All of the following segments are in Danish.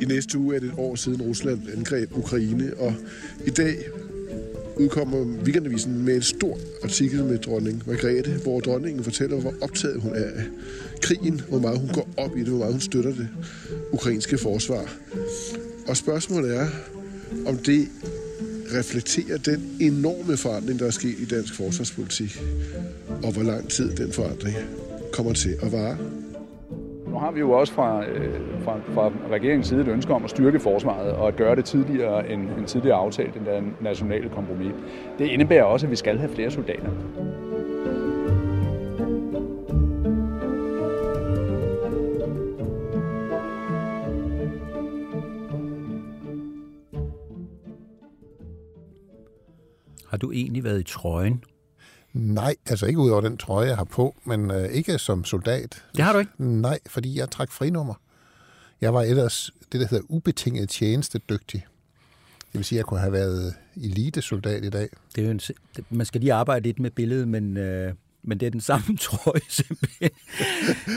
I næste uge er det et år siden Rusland angreb Ukraine, og i dag udkommer Weekendavisen med en stor artikel med dronning Margrethe, hvor dronningen fortæller, hvor optaget hun er af krigen, hvor meget hun går op i det, hvor meget hun støtter det ukrainske forsvar. Og spørgsmålet er, om det reflekterer den enorme forandring, der er sket i dansk forsvarspolitik, og hvor lang tid den forandring kommer til at vare. Har vi jo også fra, øh, fra, fra regeringens side et ønske om at styrke forsvaret og at gøre det tidligere end, end tidligere aftalt, den der nationale kompromis. Det indebærer også, at vi skal have flere soldater. Har du egentlig været i trøjen? Nej, altså ikke ud over den trøje, jeg har på, men øh, ikke som soldat. Det har du ikke? Nej, fordi jeg trak frinummer. Jeg var ellers det, der hedder ubetinget tjeneste dygtig. Det vil sige, at jeg kunne have været elitesoldat i dag. Det er jo en, man skal lige arbejde lidt med billedet, men, øh, men det er den samme trøje simpelthen.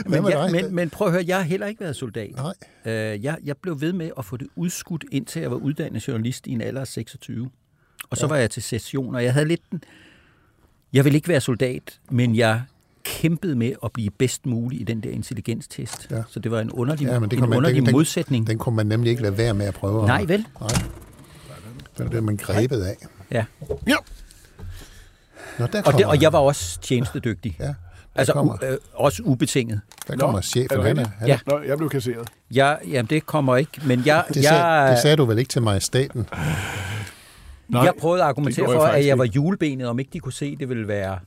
men, jeg, men, men prøv at høre, jeg har heller ikke været soldat. Nej. Øh, jeg, jeg blev ved med at få det udskudt, indtil jeg var uddannet journalist i en alder af 26. Og så ja. var jeg til session, og jeg havde lidt den... Jeg ville ikke være soldat, men jeg kæmpede med at blive bedst mulig i den der intelligenstest. Ja. Så det var en underlig, Ja, men det en man- underlig den- den- modsætning. Den kunne man nemlig ikke lade være med at prøve. Nej, vel? Nej. Det var det, man grebet af. Ja. Ja, Nå, der Og, det, og jeg var også tjenestedygtig. Ja, der Altså kommer, u, øh, også ubetinget. der kommer Nå, chefen. er det Han er, han, Ja. Nå, jeg blev kasseret. Jeg, jamen, det kommer ikke, men jeg, det, sagde, jeg, det sagde du vel ikke til majestaten? Nej, jeg prøvede at argumentere for, at jeg var julebenet, om ikke de kunne se, det ville være...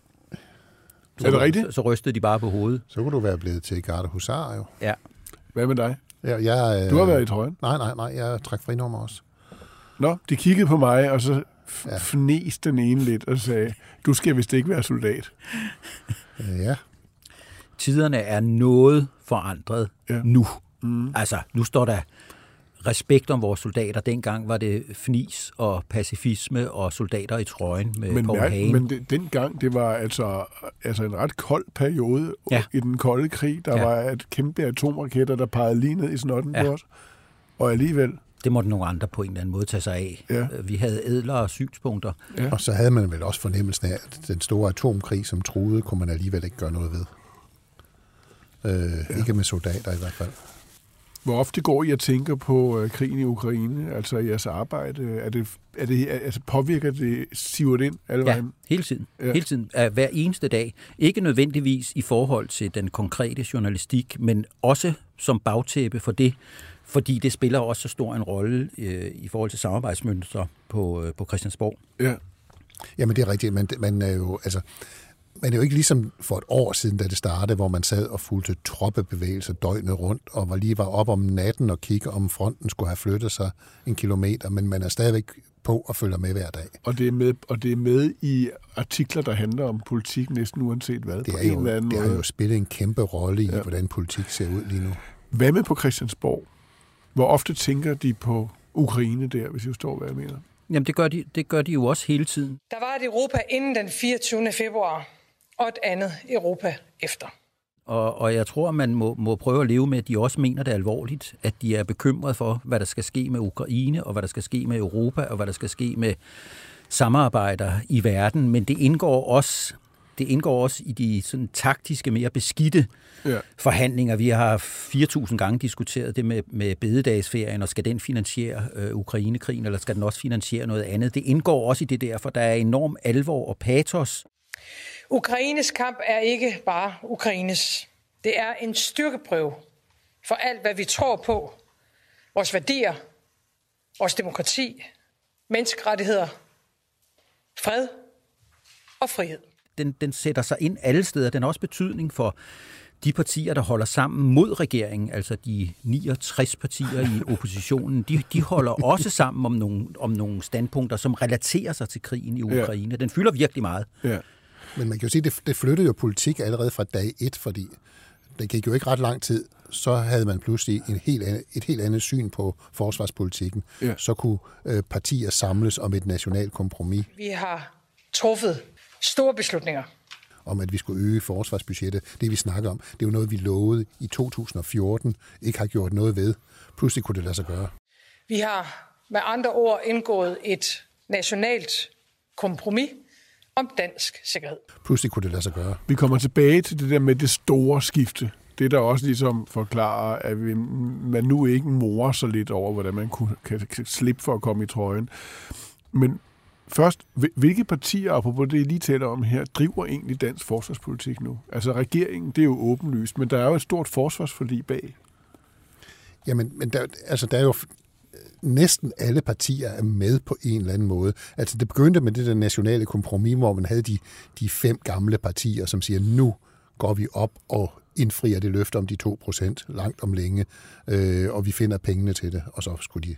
Er det rigtigt? Så, så rystede de bare på hovedet. Så kunne du være blevet til garde husar, jo. Ja. Hvad med dig? Jeg, jeg, Du har været i trøjen. Nej, nej, nej, jeg trak frinummer også. Nå, de kiggede på mig, og så f- Ja. fnes den ene lidt og sagde, du skal vist ikke være soldat. Øh, Ja, Tiderne er noget forandret Ja. ja. nu. Mm. Altså, nu står der respekt om vores soldater. Dengang var det fnis og pacifisme og soldater i trøjen med Men, Paul mærk, Hagen. men det, dengang, det var altså, altså en ret kold periode Ja. i den kolde krig. Der Ja. var et kæmpe atomraketter, der pegede lige ned i snotten Ja. på os. Og alligevel, Det måtte nogle andre på en eller anden måde tage sig af. Ja. Vi havde ædlere synspunkter. Ja. og så havde man vel også fornemmelsen af, at den store atomkrig, som truede, kunne man alligevel ikke gøre noget ved. Øh, ja. Ikke med soldater i hvert fald. Hvor ofte går I og tænker på øh, krigen i Ukraine, altså i jeres arbejde? Er det, er det, altså, påvirker det, siver det ind alle Ja, vejen? hele tiden. Ja. Hele tiden. Hver eneste dag. Ikke nødvendigvis i forhold til den konkrete journalistik, men også som bagtæppe for det, fordi det spiller også så stor en rolle øh, i forhold til samarbejdsmønstre på, øh, på Christiansborg. Ja. Jamen, det er rigtigt, men man er jo, altså, man er jo ikke ligesom for et år siden, da det startede, hvor man sad og fulgte troppebevægelser døgnet rundt, og var lige var op om natten og kigge, om fronten skulle have flyttet sig en kilometer, men man er stadigvæk på og følger med hver dag. Og det, er med, og det er med i artikler, der handler om politik næsten uanset hvad. Det, på er en jo, eller anden det har jo spillet en kæmpe rolle i, ja. hvordan politik ser ud lige nu. Hvad med på Christiansborg? Hvor ofte tænker de på Ukraine der, hvis I forstår, hvad jeg mener? Jamen, det gør, de, det gør de jo også hele tiden. Der var et Europa inden den 24. februar, og et andet Europa efter. Og, og jeg tror, man må, må prøve at leve med, at de også mener det alvorligt, at de er bekymret for, hvad der skal ske med Ukraine, og hvad der skal ske med Europa, og hvad der skal ske med samarbejder i verden. Men det indgår også, det indgår også i de sådan, taktiske, mere beskidte Ja. forhandlinger. Vi har 4.000 gange diskuteret det med, med bededagsferien, og skal den finansiere øh, Ukrainekrigen, eller skal den også finansiere noget andet? Det indgår også i det der, for der er enorm alvor og patos Ukraines kamp er ikke bare Ukraines. Det er en styrkeprøve for alt, hvad vi tror på. Vores værdier, vores demokrati, menneskerettigheder, fred og frihed. den, den sætter sig ind alle steder. Den har også betydning for de partier, der holder sammen mod regeringen, altså de 69 partier i oppositionen, de, de holder også sammen om nogle, om nogle standpunkter, som relaterer sig til krigen i Ukraine. Ja. Den fylder virkelig meget. Ja. Men man kan jo sige, at det, det flyttede jo politik allerede fra dag et, fordi det gik jo ikke ret lang tid, så havde man pludselig en helt andet, et helt andet syn på forsvarspolitikken. Ja. Så kunne øh, partier samles om et nationalt kompromis. Vi har truffet store beslutninger om, at vi skulle øge forsvarsbudgettet. Det, vi snakker om, det er jo noget, vi lovede i 2014, ikke har gjort noget ved. Pludselig kunne det lade sig gøre. Vi har med andre ord indgået et nationalt kompromis om dansk sikkerhed. Pludselig kunne det lade sig gøre. Vi kommer tilbage til det der med det store skifte. Det, der også ligesom forklarer, at vi, man nu ikke morer så lidt over, hvordan man kunne, kan, kan slippe for at komme i trøjen. Men Først, hvilke partier, apropos det, I lige taler om her, driver egentlig dansk forsvarspolitik nu? Altså regeringen, det er jo åbenlyst, men der er jo et stort forsvarsforlig bag. Jamen, men der, altså, der er jo næsten alle partier er med på en eller anden måde. Altså det begyndte med det der nationale kompromis, hvor man havde de, de fem gamle partier, som siger, nu går vi op og indfrier det løfte om de 2% langt om længe, øh, og vi finder pengene til det, og så skulle de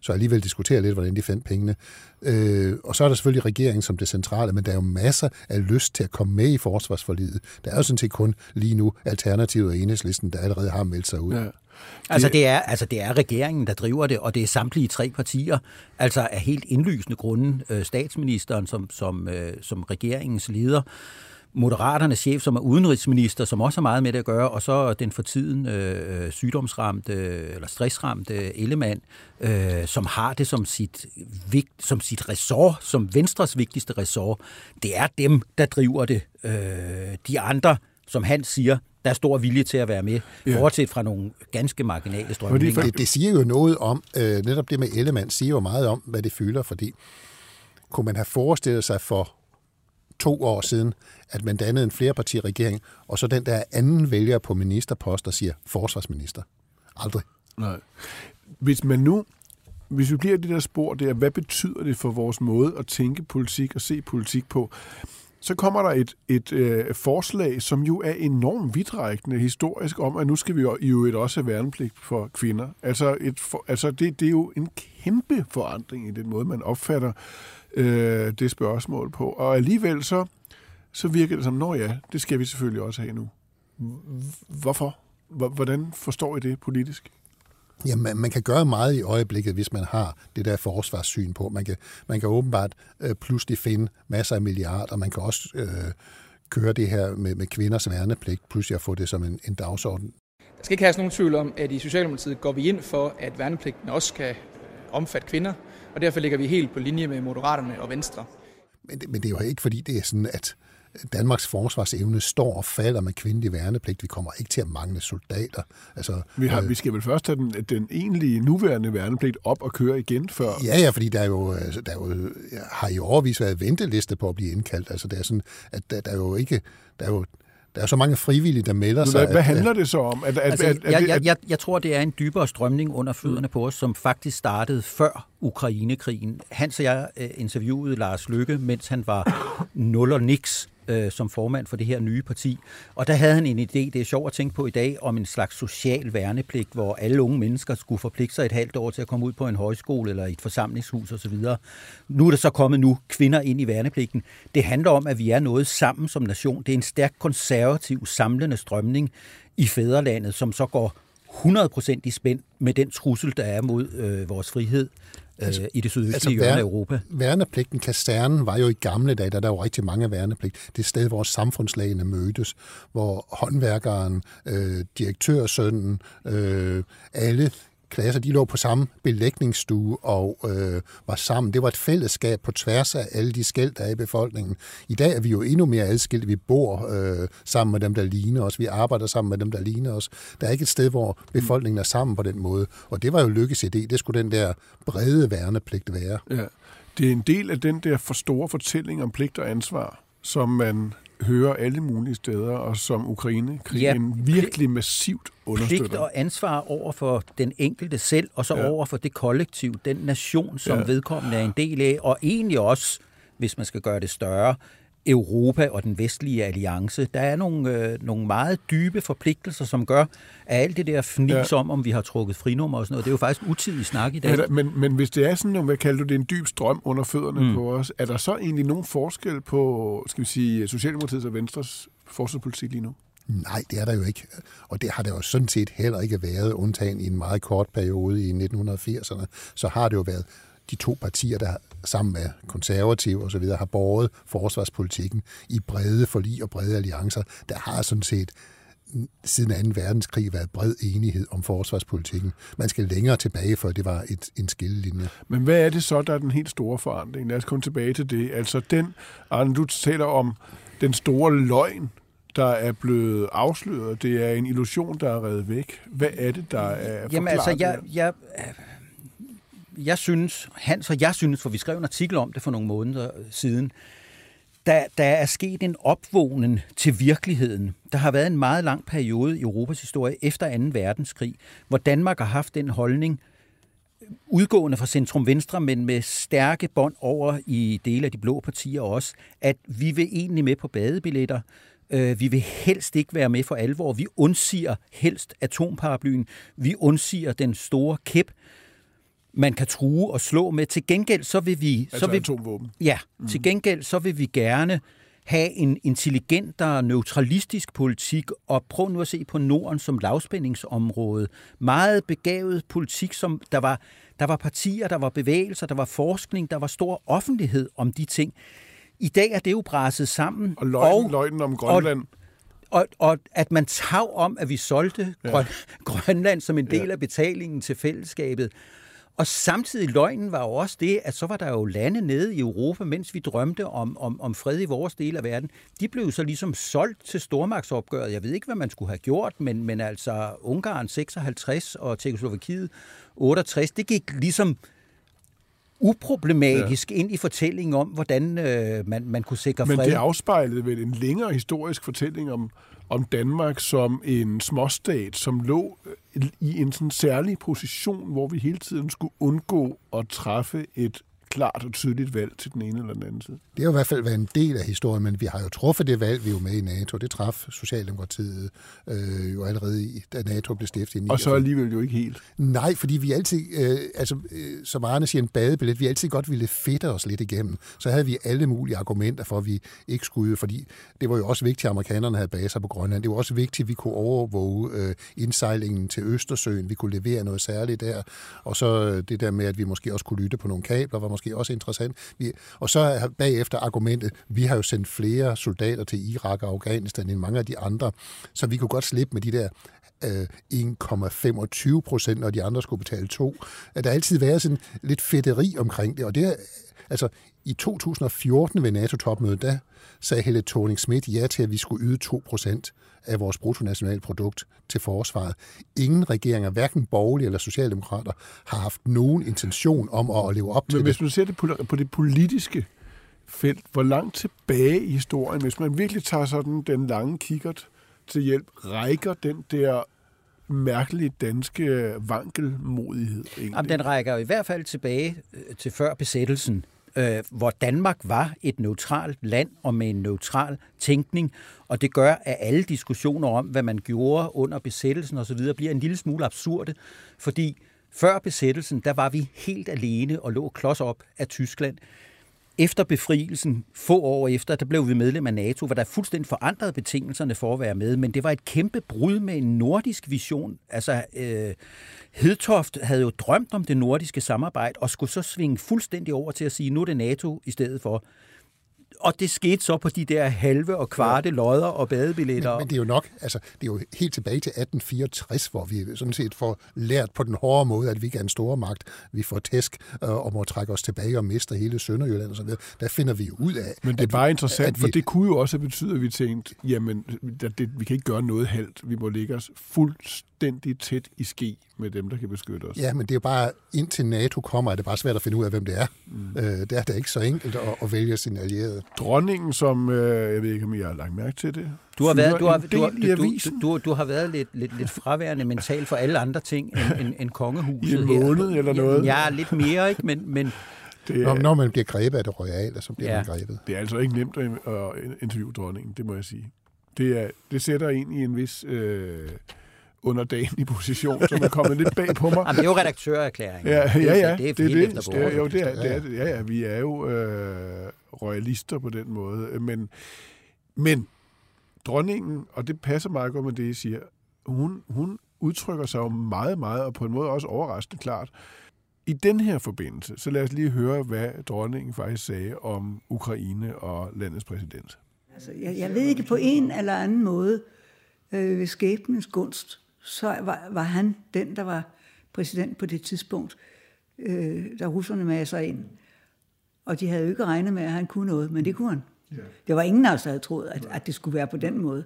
så alligevel diskutere lidt, hvordan de fandt pengene. Øh, og så er der selvfølgelig regeringen som det centrale, men der er jo masser af lyst til at komme med i forsvarsforliget. Der er jo sådan set kun lige nu Alternativet og Enhedslisten, der allerede har meldt sig ud. Ja. Altså det, er, altså det er regeringen, der driver det, og det er samtlige tre partier, altså af helt indlysende grunde øh, statsministeren som, som, øh, som regeringens leder, Moderaternes chef, som er udenrigsminister, som også har meget med det at gøre, og så den for tiden øh, sygdomsramte eller stressramte Ellemann, øh, som har det som sit, vigt, som sit ressort, som Venstres vigtigste ressort. Det er dem, der driver det. Øh, de andre, som han siger, der er stor vilje til at være med, ja. bortset fra nogle ganske marginale strømninger. Det, det siger jo noget om, øh, netop det med Ellemann siger jo meget om, hvad det fylder, fordi kunne man have forestillet sig for to år siden, at man dannede en flerpartiregering, og så den der anden vælger på ministerpost, der siger forsvarsminister. Aldrig. Nej. Hvis man nu hvis vi bliver det der spor der, hvad betyder det for vores måde at tænke politik og se politik på? Så kommer der et, et øh, forslag, som jo er enormt vidtrækkende historisk om, at nu skal vi jo i øvrigt også have værnepligt for kvinder. Altså, et for, altså det, det er jo en kæmpe forandring i den måde, man opfatter øh, det spørgsmål på. Og alligevel så, så virker det som, nå ja, det skal vi selvfølgelig også have nu. Hvorfor? Hvordan forstår I det politisk? Jamen, man kan gøre meget i øjeblikket, hvis man har det der forsvarssyn på. Man kan, man kan åbenbart øh, pludselig finde masser af milliarder. Man kan også øh, køre det her med, med kvinders værnepligt, pludselig at få det som en, en dagsorden. Der skal ikke have nogen tvivl om, at i Socialdemokratiet går vi ind for, at værnepligten også skal omfatte kvinder, og derfor ligger vi helt på linje med Moderaterne og Venstre. Men det, men det er jo ikke, fordi det er sådan, at Danmarks forsvarsevne står og falder med kvindelig værnepligt. Vi kommer ikke til at mangle soldater. Altså, vi, har, øh, vi skal vel først have den, den egentlige nuværende værnepligt op og køre igen før? Ja, ja, fordi der er jo, altså, der er jo har i overvis været venteliste på at blive indkaldt. Altså, det er sådan, at der, der er jo ikke... Der er jo, der er så mange frivillige, der melder sig. Hvad, hvad handler det så om? At, at, altså, at, at, jeg, jeg, jeg, jeg tror, det er en dybere strømning under fødderne på os, som faktisk startede før Ukrainekrigen. Hans og jeg øh, interviewede Lars Lykke, mens han var nul og niks øh, som formand for det her nye parti. Og der havde han en idé, det er sjovt at tænke på i dag, om en slags social værnepligt, hvor alle unge mennesker skulle forpligte sig et halvt år til at komme ud på en højskole eller et forsamlingshus osv. Nu er der så kommet nu kvinder ind i værnepligten. Det handler om, at vi er noget sammen som nation. Det er en stærk konservativ samlende strømning i fædrelandet, som så går 100% i spænd med den trussel, der er mod øh, vores frihed altså, øh, i det sydøstlige altså, hjørne af Europa. Værnepligten, kasernen, var jo i gamle dage, der der var rigtig mange værnepligt. Det er et sted, hvor samfundslagene mødtes, hvor håndværkeren, øh, direktørsønnen, øh, alle klasser, de lå på samme belægningsstue og øh, var sammen. Det var et fællesskab på tværs af alle de skæld, der er i befolkningen. I dag er vi jo endnu mere adskilt. Vi bor øh, sammen med dem, der ligner os. Vi arbejder sammen med dem, der ligner os. Der er ikke et sted, hvor befolkningen er sammen på den måde. Og det var jo Lykkes idé. Det skulle den der brede værnepligt være. Ja. Det er en del af den der for store fortælling om pligt og ansvar, som man hører alle mulige steder, og som Ukraine-krigen ja, virkelig massivt understøtter. Pligt og ansvar over for den enkelte selv, og så ja. over for det kollektiv, den nation, som ja. vedkommende er en del af, og egentlig også, hvis man skal gøre det større, Europa og den vestlige alliance. Der er nogle, øh, nogle meget dybe forpligtelser, som gør, at alt det der fnis ja. om, om vi har trukket frinummer og sådan noget, det er jo faktisk utidig snak i dag. Der, men, men hvis det er sådan, hvad kalder du det, en dyb strøm under fødderne mm. på os, er der så egentlig nogen forskel på, skal vi sige, Socialdemokratiets og Venstres forsvarspolitik lige nu? Nej, det er der jo ikke. Og det har det jo sådan set heller ikke været, undtagen i en meget kort periode i 1980'erne. Så har det jo været de to partier, der sammen med konservative og så videre har båret forsvarspolitikken i brede forlig og brede alliancer. Der har sådan set siden 2. verdenskrig været bred enighed om forsvarspolitikken. Man skal længere tilbage, for det var et, en skillelinje. Men hvad er det så, der er den helt store forandring? Lad os komme tilbage til det. Altså den, Arne, du taler om den store løgn, der er blevet afsløret. Det er en illusion, der er reddet væk. Hvad er det, der er Jamen altså, jeg, jeg, jeg synes, Hans og jeg synes, for vi skrev en artikel om det for nogle måneder siden, der, der er sket en opvågning til virkeligheden. Der har været en meget lang periode i Europas historie efter 2. verdenskrig, hvor Danmark har haft den holdning, udgående fra centrum venstre, men med stærke bånd over i dele af de blå partier også, at vi vil egentlig med på badebilletter. Øh, vi vil helst ikke være med for alvor. Vi undsiger helst atomparaplyen. Vi undsiger den store kæp man kan true og slå med. Til gengæld så vil vi... Altså så vil, atomvåben. Ja, mm. til gengæld så vil vi gerne have en intelligent og neutralistisk politik, og prøv nu at se på Norden som lavspændingsområde. Meget begavet politik, som der var, der var partier, der var bevægelser, der var forskning, der var stor offentlighed om de ting. I dag er det jo braset sammen. Og løgnen, og, løgnen om Grønland. Og, og, og at man tager om, at vi solgte ja. Grønland som en del ja. af betalingen til fællesskabet. Og samtidig løgnen var jo også det, at så var der jo lande nede i Europa, mens vi drømte om, om, om fred i vores del af verden. De blev så ligesom solgt til stormagtsopgøret. Jeg ved ikke, hvad man skulle have gjort, men, men altså Ungarn 56 og Tjekoslovakiet 68, det gik ligesom uproblematisk ja. ind i fortællingen om, hvordan øh, man, man kunne sikre fred. Men det afspejlede vel en længere historisk fortælling om, om Danmark som en småstat, som lå øh, i en sådan særlig position, hvor vi hele tiden skulle undgå at træffe et klart og tydeligt valg til den ene eller den anden side. Det har i hvert fald været en del af historien, men vi har jo truffet det valg, vi er jo med i NATO. Det traf Socialdemokratiet øh, jo allerede i, da NATO blev stiftet i Og så alligevel jo ikke helt. Nej, fordi vi altid, øh, altså øh, som Arne siger, en badebillet, vi altid godt ville fedte os lidt igennem. Så havde vi alle mulige argumenter for, at vi ikke skulle, fordi det var jo også vigtigt, at amerikanerne havde baser på Grønland. Det var også vigtigt, at vi kunne overvåge øh, indsejlingen til Østersøen. Vi kunne levere noget særligt der. Og så øh, det der med, at vi måske også kunne lytte på nogle kabler, var måske også interessant. Vi, og så er bagefter argumentet, vi har jo sendt flere soldater til Irak og Afghanistan end mange af de andre, så vi kunne godt slippe med de der 1,25 øh, procent, når de andre skulle betale 2. Der har altid været sådan lidt fedteri omkring det, og det er, altså i 2014 ved NATO-topmødet, der sagde Helle thorning Schmidt ja til, at vi skulle yde 2 procent af vores bruttonationalprodukt til forsvaret. Ingen regeringer, hverken borgerlige eller socialdemokrater, har haft nogen intention om at leve op til Men det. hvis man ser det på, på det politiske felt, hvor langt tilbage i historien, hvis man virkelig tager sådan den lange kikkert til hjælp, rækker den der mærkelige danske vankelmodighed egentlig? Jamen, den rækker i hvert fald tilbage øh, til før besættelsen øh, hvor Danmark var et neutralt land og med en neutral tænkning, og det gør, at alle diskussioner om, hvad man gjorde under besættelsen osv., bliver en lille smule absurde, fordi før besættelsen, der var vi helt alene og lå klods op af Tyskland. Efter befrielsen, få år efter, der blev vi medlem af NATO, hvor der fuldstændig forandrede betingelserne for at være med, men det var et kæmpe brud med en nordisk vision. Altså, øh, Hedtoft havde jo drømt om det nordiske samarbejde, og skulle så svinge fuldstændig over til at sige, nu er det NATO i stedet for og det skete så på de der halve og kvarte lodder og badebilletter. Men, men det er jo nok, altså, det er jo helt tilbage til 1864, hvor vi sådan set får lært på den hårde måde, at vi ikke er en stor magt. Vi får tæsk øh, og må trække os tilbage og mister hele Sønderjylland og så videre. Der finder vi jo ud af... Men det er bare interessant, vi, for det kunne jo også betyde, at vi tænkte, jamen, det, det, vi kan ikke gøre noget halvt. Vi må ligge os fuldstændig tæt i ski med dem, der kan beskytte os. Ja, men det er jo bare, indtil NATO kommer, er det bare svært at finde ud af, hvem det er. Mm. Øh, det er da ikke så enkelt at, at vælge sin allierede. Dronningen, som, øh, jeg ved ikke, om I har lagt mærke til det, du har, været, du, har, du, har, du, du, du har været lidt, lidt, lidt fraværende mentalt for alle andre ting end, end, end kongehuset. I en måned her. eller noget? Ja, lidt mere, ikke? Men, men det er, når, når man bliver grebet af det royale, så bliver ja. man grebet. Det er altså ikke nemt at interviewe dronningen, det må jeg sige. Det, er, det sætter ind i en vis... Øh, i position, som er kommet lidt bag på mig. Jamen, det er jo redaktørerklæring. Ja, ja, ja. Det, det, det, det, det, det, jo, det er, det er, ja, ja, vi er jo øh, royalister på den måde. Men, men dronningen, og det passer meget godt med det, I siger, hun, hun udtrykker sig jo meget, meget, og på en måde også overraskende klart. I den her forbindelse, så lad os lige høre, hvad dronningen faktisk sagde om Ukraine og landets præsident. Altså, jeg, jeg ved ikke på en eller anden måde, øh, ved skæbnens gunst, så var, var han den, der var præsident på det tidspunkt, øh, da russerne sig ind. Og de havde jo ikke regnet med, at han kunne noget, men det kunne han. Ja. Det var ingen af os, der havde troet, at, at det skulle være på den måde.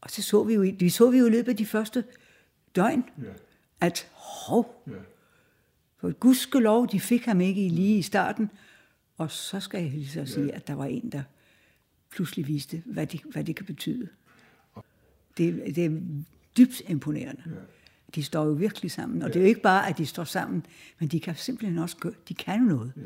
Og så så vi jo, vi så vi jo i løbet af de første døgn, ja. at hov, ja. for gudskelov, de fik ham ikke lige i starten. Og så skal jeg lige så sige, at der var en, der pludselig viste, hvad det, hvad det kan betyde. Det, det er dybt imponerende. Ja. De står jo virkelig sammen. Og ja. det er jo ikke bare, at de står sammen, men de kan simpelthen også gøre, de kan noget. Ja.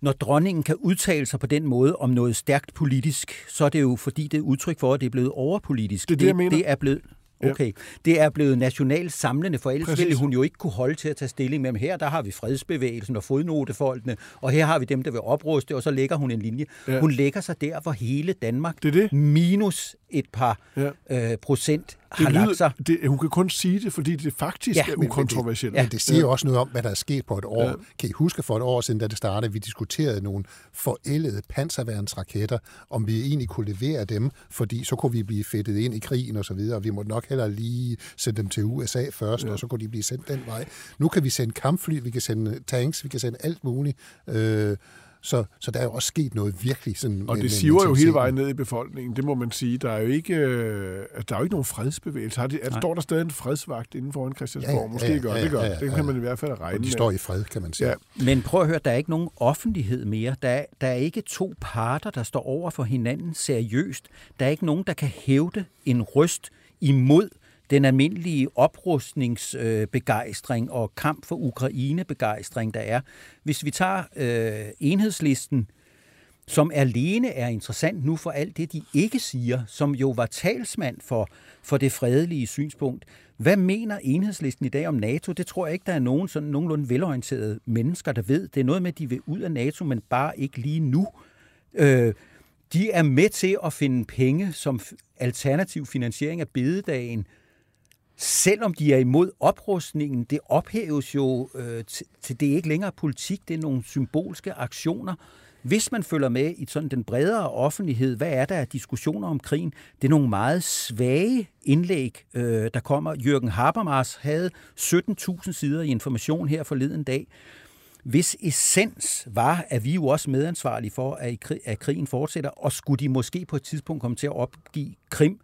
Når dronningen kan udtale sig på den måde om noget stærkt politisk, så er det jo fordi, det er udtryk for, at det er blevet overpolitisk. Det er det, jeg mener. Det er blevet, Okay. Ja. Det er blevet nationalt samlende, for ellers Præcis. ville hun jo ikke kunne holde til at tage stilling med, her der har vi fredsbevægelsen og fodnotefolkene, og her har vi dem, der vil opruste, og så lægger hun en linje. Ja. Hun lægger sig der, hvor hele Danmark det det. minus et par ja. øh, procent har det lyder, lagt sig. Det, hun kan kun sige det, fordi det faktisk ja, er ukontroversielt. Men det, ja. det siger jo også noget om, hvad der er sket på et år. Ja. Kan I huske for et år siden, da det startede, vi diskuterede nogle forældede panserværnsraketter, om vi egentlig kunne levere dem, fordi så kunne vi blive fedtet ind i krigen og så videre, og vi måtte nok heller lige sende dem til USA først, ja. og så kunne de blive sendt den vej. Nu kan vi sende kampfly, vi kan sende tanks, vi kan sende alt muligt. Øh, så, så der er jo også sket noget virkelig. Sådan og det siver jo hele vejen ned i befolkningen, det må man sige. Der er jo ikke, øh, der er jo ikke nogen fredsbevægelse. Har de, er, står der stadig en fredsvagt inden foran Christiansborg? Ja, ja, Måske ja, gør ja, det gør. Ja, ja, det kan man i hvert fald regne og de med. står i fred, kan man sige. Ja. Men prøv at høre, der er ikke nogen offentlighed mere. Der er, der er ikke to parter, der står over for hinanden seriøst. Der er ikke nogen, der kan hævde en røst imod den almindelige oprustningsbegejstring øh, og kamp for Ukraine-begejstring, der er. Hvis vi tager øh, enhedslisten, som alene er interessant nu for alt det, de ikke siger, som jo var talsmand for, for det fredelige synspunkt. Hvad mener enhedslisten i dag om NATO? Det tror jeg ikke, der er nogen sådan nogenlunde velorienterede mennesker, der ved. Det er noget med, at de vil ud af NATO, men bare ikke lige nu. Øh, de er med til at finde penge som alternativ finansiering af bededagen selvom de er imod oprustningen, det ophæves jo øh, til det er ikke længere politik, det er nogle symbolske aktioner. Hvis man følger med i sådan den bredere offentlighed, hvad er der af diskussioner om krigen? Det er nogle meget svage indlæg, øh, der kommer. Jørgen Habermas havde 17.000 sider i information her forleden dag, hvis essens var, at vi jo også medansvarlige for, at krigen fortsætter, og skulle de måske på et tidspunkt komme til at opgive Krim,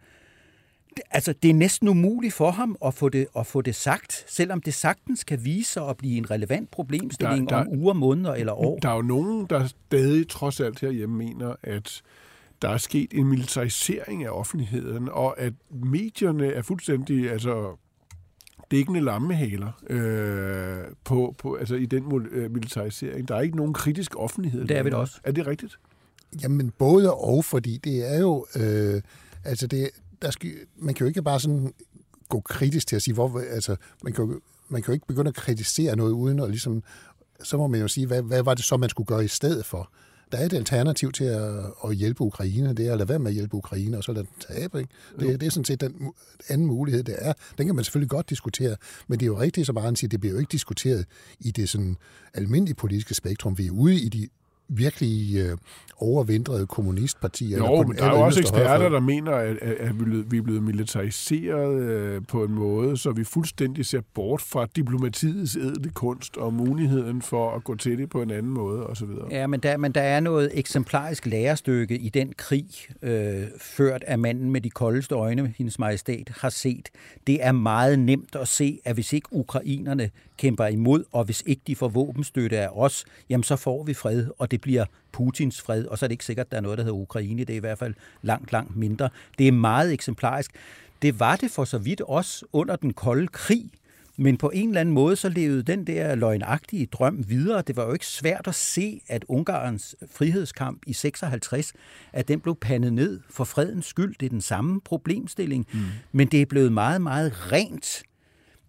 altså, det er næsten umuligt for ham at få, det, at få det sagt, selvom det sagtens kan vise sig at blive en relevant problemstilling der, der, om uger, måneder eller år. Der er jo nogen, der stadig trods alt herhjemme mener, at der er sket en militarisering af offentligheden, og at medierne er fuldstændig altså, dækkende lammehaler øh, på, på, altså i den øh, militarisering. Der er ikke nogen kritisk offentlighed. Det er vi da også. Er det rigtigt? Jamen både og, fordi det er jo... Øh, altså det, der skal, man kan jo ikke bare sådan gå kritisk til at sige, hvor, altså, man kan jo, man kan jo ikke begynde at kritisere noget uden at ligesom, så må man jo sige, hvad, hvad var det så, man skulle gøre i stedet for? Der er et alternativ til at, at hjælpe Ukraine, det er at lade være med at hjælpe Ukraine, og så lade den tabe. Ikke? Det, det er sådan set den anden mulighed, det er. Den kan man selvfølgelig godt diskutere, men det er jo rigtigt, som Arne siger, det bliver jo ikke diskuteret i det sådan almindelige politiske spektrum. Vi er ude i de virkelig øh, overvindrede kommunistpartier. Jo, men der er jo også eksperter, der mener, at, at vi er blevet militariseret øh, på en måde, så vi fuldstændig ser bort fra diplomatiets edle kunst og muligheden for at gå til det på en anden måde osv. Ja, men der, men der er noget eksemplarisk lærestykke i den krig, øh, ført af manden med de koldeste øjne, hendes majestæt, har set. Det er meget nemt at se, at hvis ikke ukrainerne kæmper imod, og hvis ikke de får våbenstøtte af os, jamen så får vi fred, og det bliver Putins fred, og så er det ikke sikkert, at der er noget, der hedder Ukraine. Det er i hvert fald langt, langt mindre. Det er meget eksemplarisk. Det var det for så vidt også under den kolde krig, Men på en eller anden måde, så levede den der løgnagtige drøm videre. Det var jo ikke svært at se, at Ungarns frihedskamp i 56, at den blev pandet ned for fredens skyld. Det er den samme problemstilling. Mm. Men det er blevet meget, meget rent.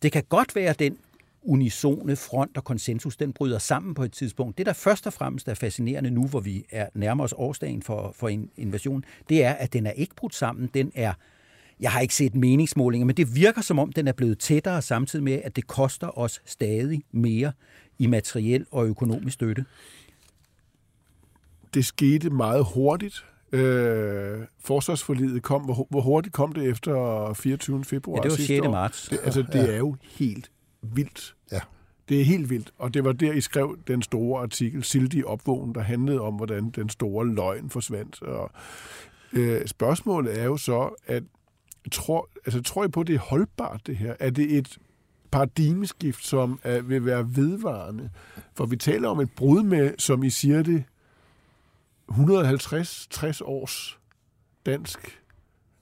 Det kan godt være, at den unisone front og konsensus, den bryder sammen på et tidspunkt. Det, der først og fremmest er fascinerende nu, hvor vi er nærmere os årsdagen for, for en invasion, det er, at den er ikke brudt sammen. Den er jeg har ikke set meningsmålinger, men det virker som om, den er blevet tættere samtidig med, at det koster os stadig mere i materiel og økonomisk støtte. Det skete meget hurtigt. Øh, forsvarsforlidet kom, hvor, hvor hurtigt kom det efter 24. februar Ja, det var 6. marts. Det, altså, det er jo helt vildt. Ja. Det er helt vildt, og det var der, I skrev den store artikel, Sildig opvågen, der handlede om, hvordan den store løgn forsvandt. Og, øh, spørgsmålet er jo så, at tror, altså, tror I på, at det er holdbart, det her? Er det et paradigmeskift, som er, vil være vedvarende? For vi taler om et brud med, som I siger det, 150-60 års dansk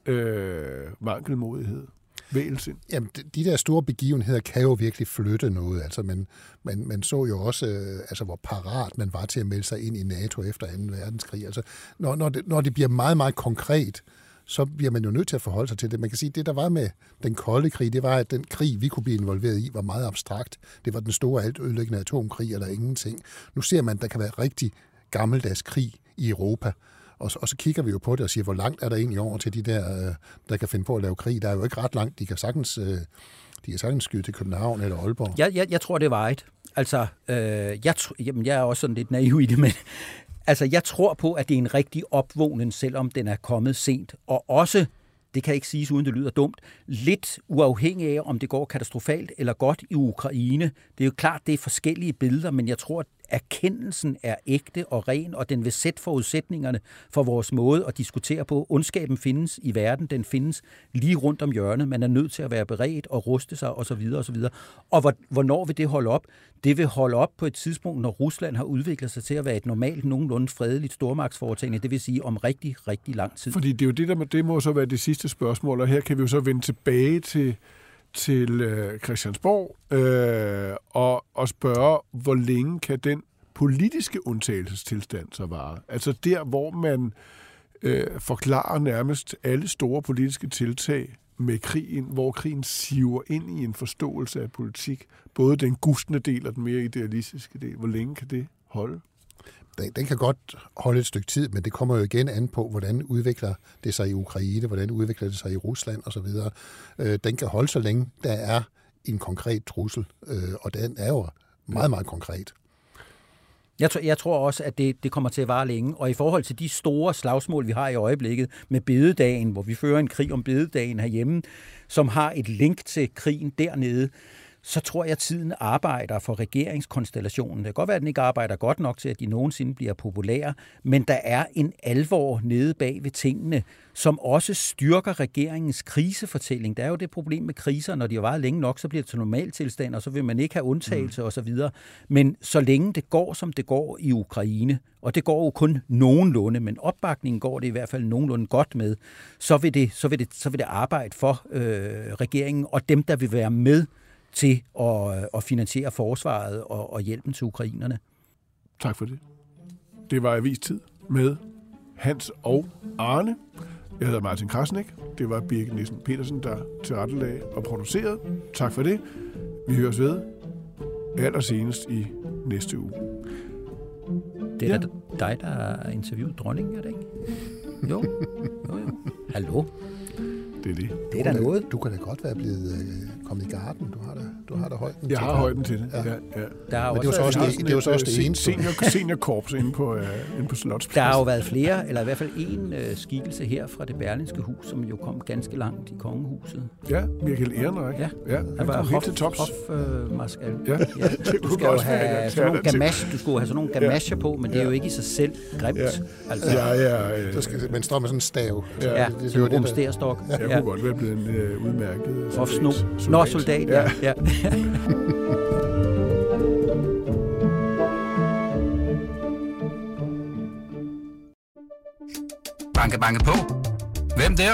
øh, mangelmodighed. Vægelsind. Jamen, de- de der store begivenheder kan jo virkelig flytte noget. Altså, man, man, man så jo også, øh, altså, hvor parat man var til at melde sig ind i NATO efter 2. verdenskrig. Altså, når, når, det, når det bliver meget, meget konkret, så bliver man jo nødt til at forholde sig til det. Man kan sige, at det, der var med den kolde krig, det var, at den krig, vi kunne blive involveret i, var meget abstrakt. Det var den store alt ødelæggende atomkrig eller ingenting. Nu ser man, at der kan være rigtig gammeldags krig i Europa. Og så, og så kigger vi jo på det og siger, hvor langt er der egentlig over til de der, øh, der kan finde på at lave krig. Der er jo ikke ret langt. De kan sagtens, øh, de kan sagtens skyde til København eller Aalborg. Jeg, jeg, jeg tror, det var et. Altså, øh, jeg, jamen, jeg er også sådan lidt naiv i det, men altså, jeg tror på, at det er en rigtig opvågning, selvom den er kommet sent. Og også, det kan ikke siges, uden det lyder dumt, lidt uafhængig af, om det går katastrofalt eller godt i Ukraine. Det er jo klart, det er forskellige billeder, men jeg tror, at erkendelsen er ægte og ren, og den vil sætte forudsætningerne for vores måde at diskutere på. Ondskaben findes i verden, den findes lige rundt om hjørnet. Man er nødt til at være beredt og ruste sig osv. osv. Og hvor- hvornår vil det holde op? Det vil holde op på et tidspunkt, når Rusland har udviklet sig til at være et normalt, nogenlunde fredeligt stormagtsforetagende, det vil sige om rigtig, rigtig lang tid. Fordi det er jo det, der må, det må så være det sidste spørgsmål, og her kan vi jo så vende tilbage til, til øh, Christiansborg øh, og, og spørge, hvor længe kan den politiske undtagelsestilstand så vare? Altså der, hvor man øh, forklarer nærmest alle store politiske tiltag med krigen, hvor krigen siver ind i en forståelse af politik, både den gustne del og den mere idealistiske del. Hvor længe kan det holde? Den, den kan godt holde et stykke tid, men det kommer jo igen an på, hvordan udvikler det sig i Ukraine, hvordan udvikler det sig i Rusland osv. Øh, den kan holde så længe, der er en konkret trussel, øh, og den er jo meget, meget konkret. Jeg, tror, jeg tror også, at det, det kommer til at vare længe. Og i forhold til de store slagsmål, vi har i øjeblikket med bededagen, hvor vi fører en krig om bededagen herhjemme, som har et link til krigen dernede, så tror jeg, at tiden arbejder for regeringskonstellationen. Det kan godt være, at den ikke arbejder godt nok til, at de nogensinde bliver populære, men der er en alvor nede bag ved tingene, som også styrker regeringens krisefortælling. Der er jo det problem med kriser, når de har varet længe nok, så bliver det til normaltilstand, og så vil man ikke have undtagelse mm. osv. Men så længe det går, som det går i Ukraine, og det går jo kun nogenlunde, men opbakningen går det i hvert fald nogenlunde godt med, så vil det, så vil det, så vil det arbejde for øh, regeringen og dem, der vil være med til at, at finansiere forsvaret og, og hjælpen til ukrainerne. Tak for det. Det var Avistid med Hans og Arne. Jeg hedder Martin Krasnik. Det var Birgit Nielsen Petersen, der tilrettelagde og producerede. Tak for det. Vi høres ved allersenest i næste uge. Det er Ja. dig, der har interviewet dronningen, er det ikke? Jo, jo, jo. Hallo? Det er det. Det er da noget. Du kan da godt være blevet øh, kommet i garden. Du har da, du har da højden Jeg til har det. højden til det. Ja. Ja. Ja, ja. Der har, Men det er jo så også det, det, er jo så også det eneste. Senior, seniorkorps inde på, uh, inde på Slotspladsen. der har jo været flere, eller i hvert fald en øh, skikkelse her fra det berlinske hus, som jo kom ganske langt i kongehuset. Ja, Michael Ehrenreich. Ja. ja han, Han var helt til tops. Hof, øh, marskal. Ja, Ja, du skal jo have sådan nogle gamache, du skulle have sådan nogle gamasher på, men det er jo ikke i sig selv grimt. Ja. Altså, er, øh, Så skal man står med sådan en stav. Ja, det, det, sådan det, en det, der- jeg kunne godt være blevet en øh, udmærket soldat. Sno. Nå, soldat, ja. ja. Banke, banke på. Hvem der?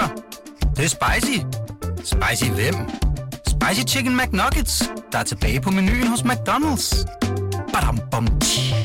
Det, det er spicy. Spicy hvem? Spicy Chicken McNuggets, der er tilbage på menuen hos McDonald's. Badum, bom, tji.